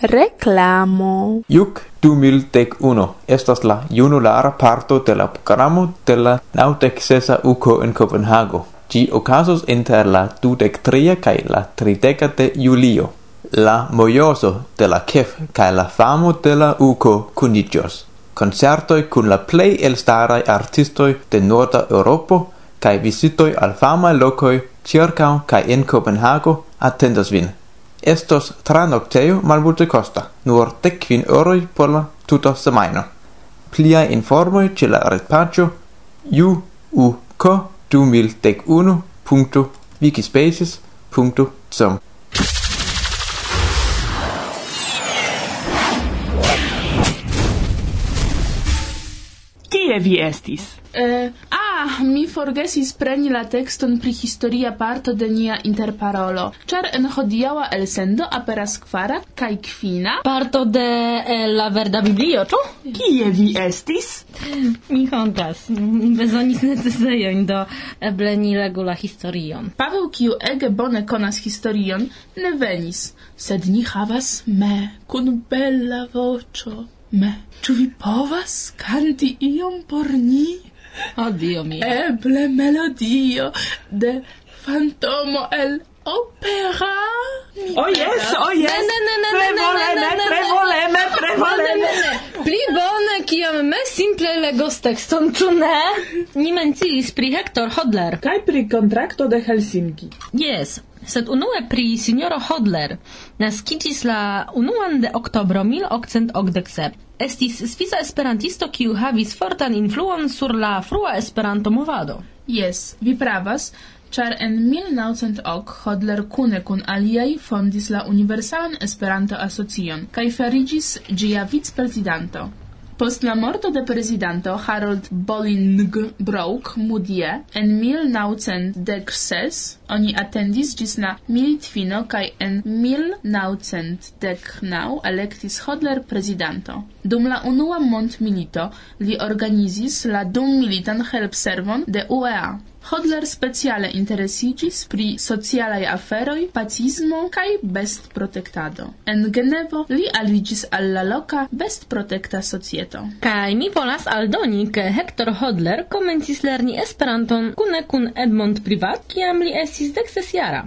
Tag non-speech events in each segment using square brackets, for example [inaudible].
Reclamo. Iuc 2011 estas la junulara parto de la programo de la nautexesa uco en Copenhago. Gi ocasos inter la dudectria cae la trideca de julio. La mojoso de la kef cae la famo de la uco cunigios. Concertoi cun la plei elstarai artistoi de Norda Europo cae visitoi al fama locoi circa cae in Copenhago attendas vin. Estos tranoctejo malmulte costa, nur decvin euroi por la tuta semaino. Pliai informoi ce la retpacio uuk2011.wikispaces.com Kie vi estis? Uh, Ah, mi forgesis preni la tekston pri historia parto de nia interparolo, ĉar en hodiaŭa elsendo aperas kvara kaj kvina parto de eh, la verda biblio, ĉu? Kie vi estis? Mi hontas, bezonis necesejojn do ebleni regula historion. Paweł, kiu ege bone konas historion, ne venis, sed ni havas me kun bella voĉo. Me, ĉu vi povas kanti iom por ni? Oh, Dio mio. Eble melodio de fantomo el opera. Oh, yes, oh, yes. Ne, ne, ne, ne, ne, ne, prevoleme, prevoleme, Pli bone, kiam me simple legos tekston, ĉu ne? Ni menciis pri Hector Hodler. Kaj pri kontrakto de Helsinki. Yes, sed unue pri signoro Hodler naskiĝis la unuan de oktobro 1887. Estis svisa esperantisto kiu havis fortan influon sur la frua Esperanto-movado. Yes, vi pravas, char en 1900 Hodler kune kun aliaj fondis la Universalan Esperanto-Asocion kaj fariĝis ĝia vicprezidanto. Post la morto de presidente Harold Bolingbroke Mudie en 1916 oni attendis gis na militfino kai en 1919 electis Hodler presidente. Dum la unua mont milito li organizis la dum militan help servon de UEA. Hodler speciale interesigis pri socialaj aferoj, pacismo kaj bestprotektado. En Genevo li aligis al la best protecta societo. Kaj mi volas aldoni, ke Hector Hodler komencis lerni Esperanton kune kun Edmond Privat, kiam li estis dekses jara.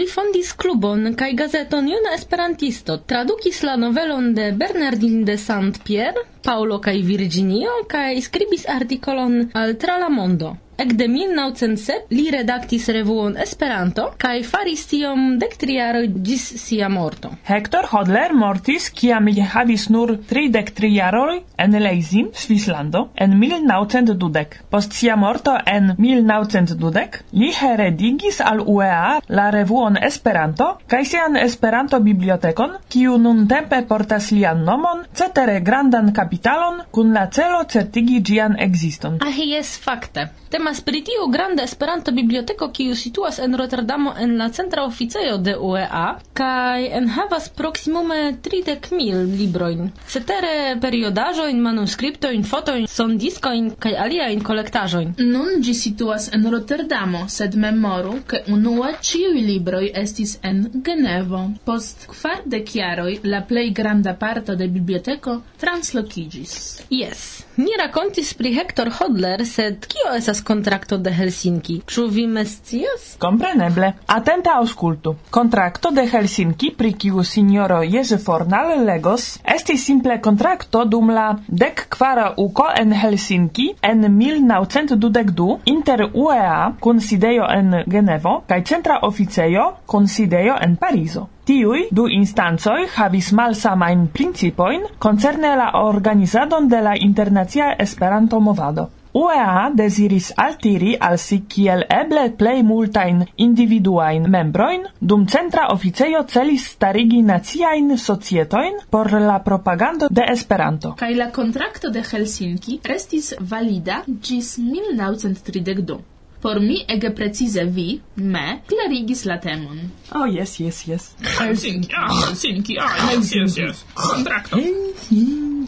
Li fondis klubon kaj gazeton Juna Esperantisto, tradukis la novelon de Bernardin de Saint-Pierre, Paulo kaj Virginio kaj skribis artikolon al Tralamondo. Ekde 1907 li redaktis revuon Esperanto kaj faris tiom dek tri jaroj ĝis sia morto. Hector Hodler mortis kiam li havis nur 33 jaroj en Leizin, Svislando, en 1912. Post sia morto en 1912 li heredigis al UEA la revuon Esperanto kaj sian Esperanto-bibliotekon, kiu nun tempe portas lian nomon, cetere grandan kapitalon kun la celo certigi ĝian ekziston. Ah, jes, fakte. Temas temas pri tiu granda Esperanto biblioteko kiu situas en Rotterdamo en la centra oficejo de UEA kaj enhavas proksimume 30.000 librojn. Cetere periodaĵojn, manuskriptojn, fotojn, sondiskojn kaj aliajn kolektaĵojn. Nun ĝi situas en Rotterdamo, sed memoru, ke unue ĉiuj libroj estis en Genevo. Post kvardek jaroj la plej granda parto de biblioteko translokiĝis. Yes. ni rakontis pri Hector Hodler, sed kio estas kon contracto de Helsinki. Ĉu vi mescias? Kompreneble. Atenta aŭskultu. Contracto de Helsinki, pri kiu signoro Jerzy Fornal legos, esti simple contracto dum la dek kvara uko en Helsinki en 1922 inter UEA kun sidejo en Genevo kaj centra oficejo kun sidejo en Parizo. Tiui du instancoi havis malsamain principoin concerne la organizadon de la internacia Esperanto-movado. UEA desiris altiri al si kiel eble plei multain individuain membroin, dum centra officeio celis starigi naciajn societoin por la propagando de Esperanto. Kai la kontrakto de Helsinki restis valida gis 1932. Por mi ege precize vi, me, clarigis la temon. Oh, yes, yes, yes. Helsinki, ah, Helsinki, ah, yes, yes, yes. Kontrakto. Helsinki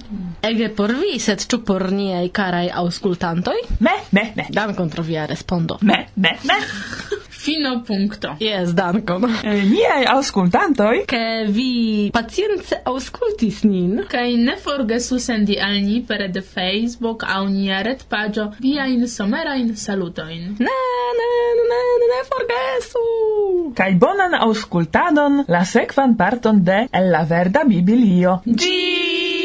ege por vi, sed ĉu por niaj karaj aŭskultantoj? Me, me, me. Dankon pro via respondo. Me, me, me. Fino punto. Yes, dankon. Eh, niaj auscultantoi? ke vi pacience auscultis nin Kai ne forgesu sendi al ni pere de Facebook au nia retpaĝo viajn somerajn salutoin. Ne, ne, ne, ne, ne forgesu. Kai bonan auscultadon la sekvan parton de El la Verda Biblio. Ĝi!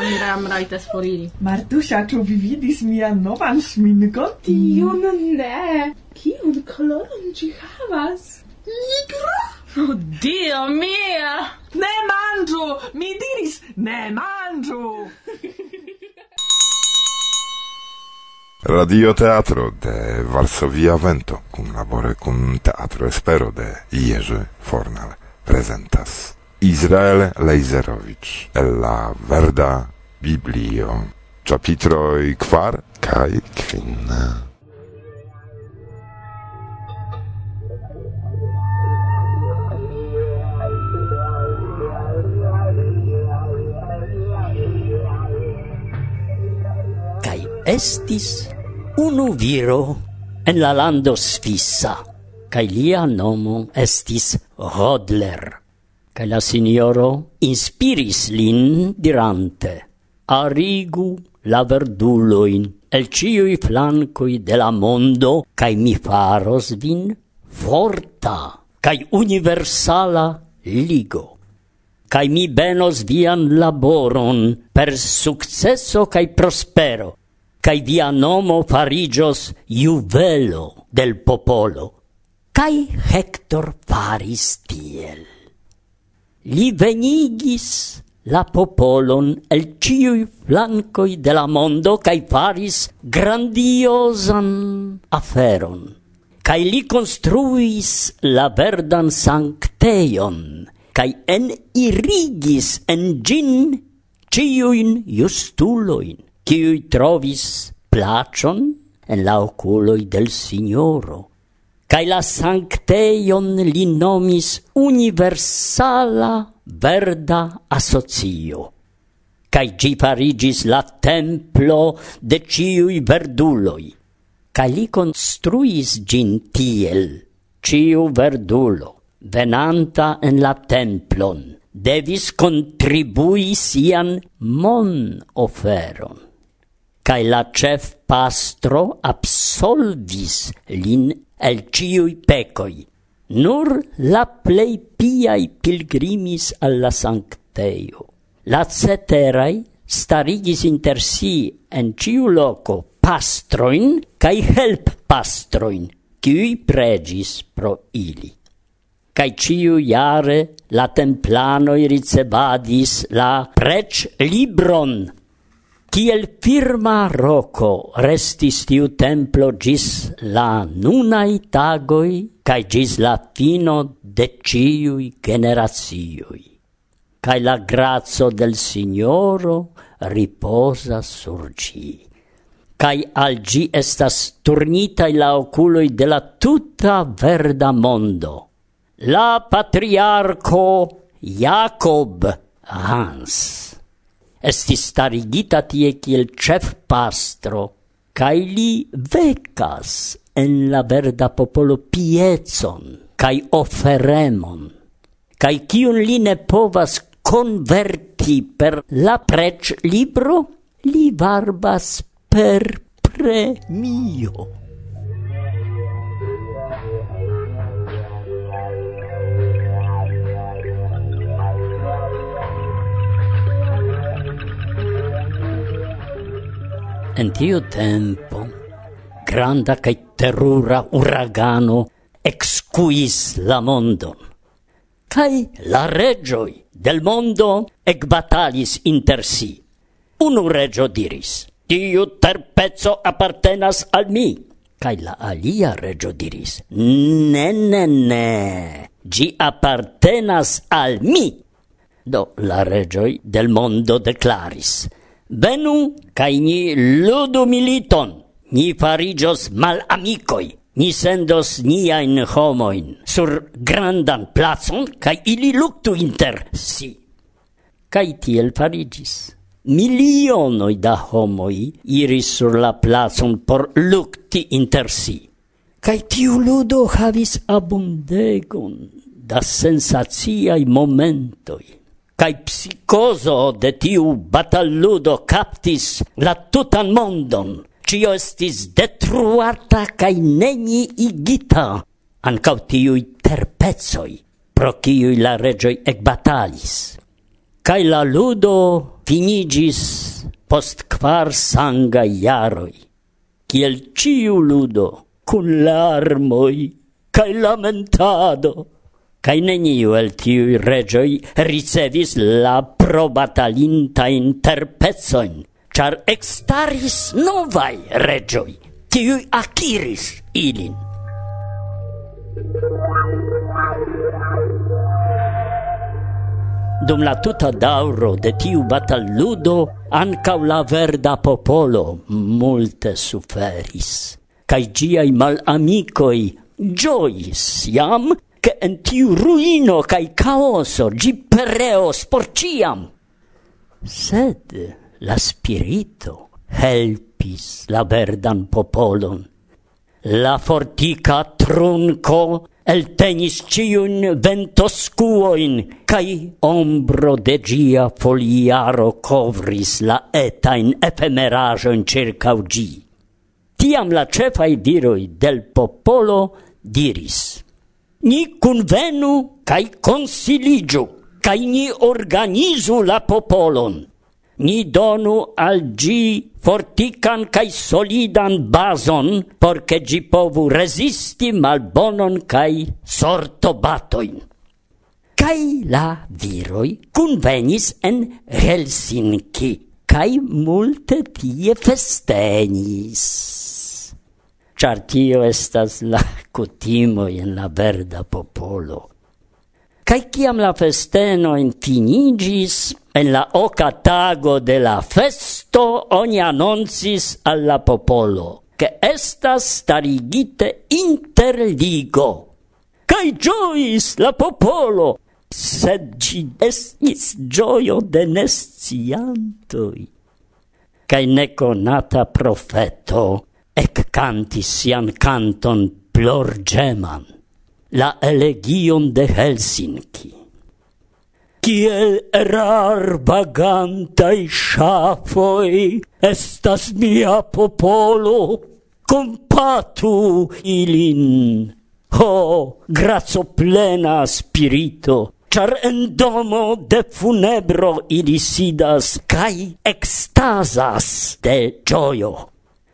do mi ram rajtas foriri. Martusia, ĉu vi vidis mian novan ŝminkon? Tion ne. Kiun koloron ci havas? Nigra? Oh, Dio mia! Ne manĝu! Mi diris, ne manĝu! Radio Teatro de Varsovia Vento, cum labore cum Teatro Espero de Jerzy Fornal, presentas Izrael Lejzerowicz, Ella Verda Biblio, chapitroi quar cae quin. Kai estis unu viro en la lando Svisa, cae lia nomo estis Rodler. Cae la signoro inspiris lin dirante – arigu la verduloin el ciui flancoi de la mondo, cae mi faros vin forta, cae universala ligo. Cae mi benos vian laboron per successo cae prospero, cae via nomo farigios juvelo del popolo. Cae Hector faris tiel. Li venigis la popolon el ciui flancoi de la mondo cae faris grandiosan aferon. Cae li construis la verdan sancteion, cae en irigis en gin ciuin justuloin, ciui trovis placion en la oculoi del Signoro. Cae la sancteion li nomis universala verda asocio, cae gi parigis la templo de ciui verduloi, cae li construis gin tiel, ciu verdulo, venanta en la templon, devis contribui sian mon oferon. Cai la cef pastro absolvis lin el ciui pecoi, Nur la plei piai pilgrimis alla sancteio. La ceterai starigis inter si en ciu loco pastroin cae help pastroin, cui pregis pro ili. Cae ciu iare la templanoi ricebadis la prec libron Ciel firma roco restis tiu templo gis la nunai tagoi cae gis la fino de ciui generazioi. Cae la grazzo del Signoro riposa sur gi. Cae al gi estas turnitai la oculoi de la tuta verda mondo. La patriarco Jacob Hans estis starigita tie kiel chef pastro, cae li vecas en la verda popolo piezon, cae oferemon, cae cion li ne povas converti per la prec libro, li varbas per premio. En tiu tempo granda cae terrura uragano excuis la mondon. Cai la regioi del mondo ecbatalis inter si. Unu regio diris, tiu terpezzo appartenas al mi. Cai la alia regio diris, ne, ne, ne, gi appartenas al mi. Do la regioi del mondo declaris, Venu, cae ni ludu militon, ni farigios mal amicoi, ni sendos niain homoin sur grandan placon, cae ili luctu inter si. Cae tiel farigis. Milionoi da homoi iris sur la placon por lucti inter si. Cae tiu ludo havis abundegon da sensaziai momentoi Kai psicoso de tiu batalludo captis la tutan mondon. Cio estis detruata kai neni igita. Ancau tiui terpezoi, pro ciui la regioi ecbatalis. Kai la ludo finigis post quar sanga iaroi. Ciel ciu ludo, cun larmoi, cae lamentado cae neniu el tiui regioi ricevis la probatalinta interpezoin, char extaris novai regioi, tiui aciris ilin. Dum la tuta dauro de tiu batalludo, ancau la verda popolo multe suferis, cae giai malamicoi giois iam che in tiu ruino cae caoso gi pereos por ciam. Sed la spirito helpis la verdan popolon. La fortica trunco eltenis ciun ventoscuoin, cae ombro de gia foliaro covris la etain efemerajoin circa ugi. Tiam la cefai viroi del popolo diris, ni convenu cae consiligiu, cae ni organizu la popolon. Ni donu al gi fortican cae solidan bason, porce gi povu resisti malbonon cae sortobatoin. Cae la viroi convenis en Helsinki, cae multe tie festenis char tio estas la [laughs] cutimo en la verda popolo. Kai kiam la festeno finigis, en la oca tago de la festo oni annoncis alla popolo, che estas starigite interligo. Kai giois la popolo, sed ci estis gioio de nesciantoi. Kai neconata profeto, ec cantis sian canton plorgeman, la elegion de Helsinki. Kiel erar bagantai shafoi estas mia popolo, compatu ilin. Ho, grazo plena spirito, char en domo de funebro ili sidas, cae extasas de gioio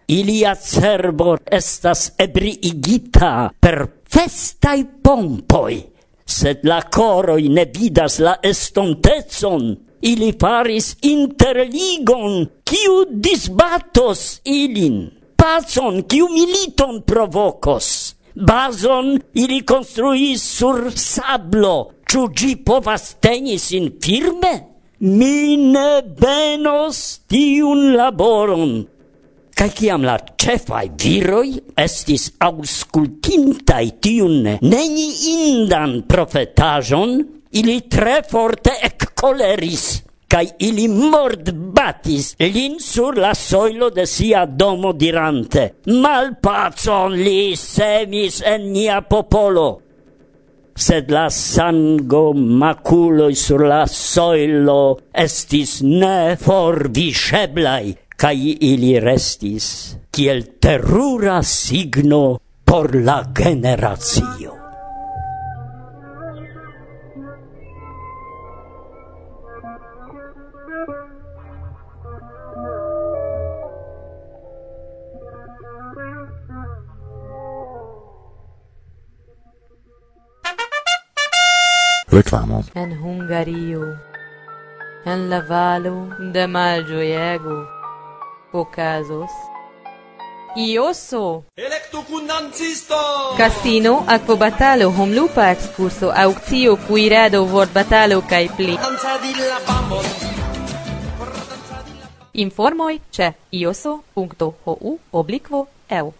ilia cerbo estas ebriigita per festai pompoi, sed la coroi ne vidas la estontezon, Ili faris interligon, kiu disbatos ilin, pacon, kiu militon provocos, Bazon ili construis sur sablo, ciu gi povas tenis in firme? Mi ne benos tiun laboron, Kai kiam la cefai viroi estis auscultintai tiun neni indan profetajon, ili tre forte eccoleris, kai ili mordbatis lin sur la soilo de sia domo dirante, mal pacon li semis en nia popolo. Sed la sango maculoi sur la soilo estis ne forvisceblai, cae ili restis kiel terrura signo por la generatio. Reclamo. En Hungario. En la valo de malĝojego okazos. Ioso! Electu cundancisto! Castino, acvobatalo, homlupa excurso, auxio, cuirado, vortbatalo, cae pli. Danzadilla vamos! Informoi ce ioso.hu obliquo eu.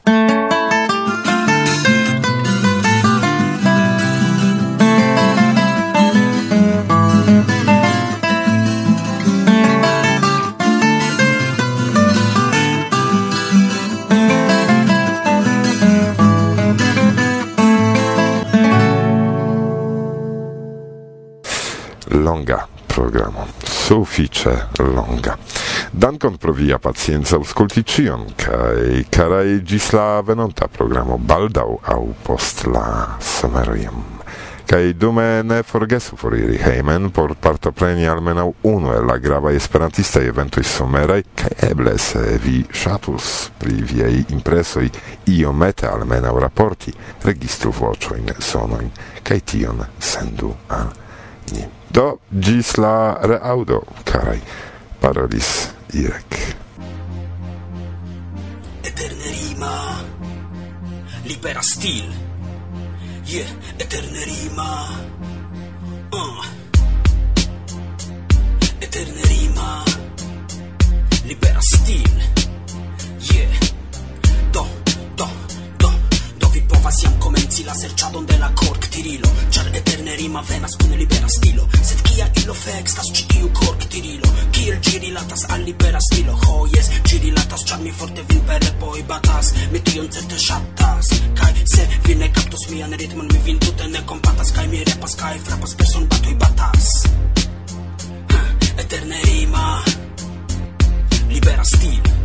sufice longa. Dankon pro via pacienza ausculti cion, cae carae gis la venonta programo baldau au post la somerium kaj dume ne forgesu foriri heimen por partopreni almenaŭ uno e la grava esperantista eventoj somerai, kaj eble se eh, vi shatus pri viaj impresoj iomete almenaŭ rapporti, registru voĉojn sonojn kaj tion sendu al ni. Do, gis la reaudo, carai, parolis Irek. Eterne rima, libera stil, yeah, eterne rima, uh. Eterne rima, libera stil, yeah. do, do, do, do vi povas jam pensi la serĉadon de la korktirilo Ĉar eterne rima venas kun libera stilo. Sed kia ilo fekstas ĉi tiu korktirilo Kiel ĝi rilatas al libera stilo. Ho jes, ĝi rilatas ĉar mi forte vin per repoj batas. Mi tion certe ŝatas Kaj se vi ne kaptos mian ritmon Mi vin tute ne kompatas Kaj mi repas kaj frapas per sonbatoj batas. Eterne rima. Libera stilo.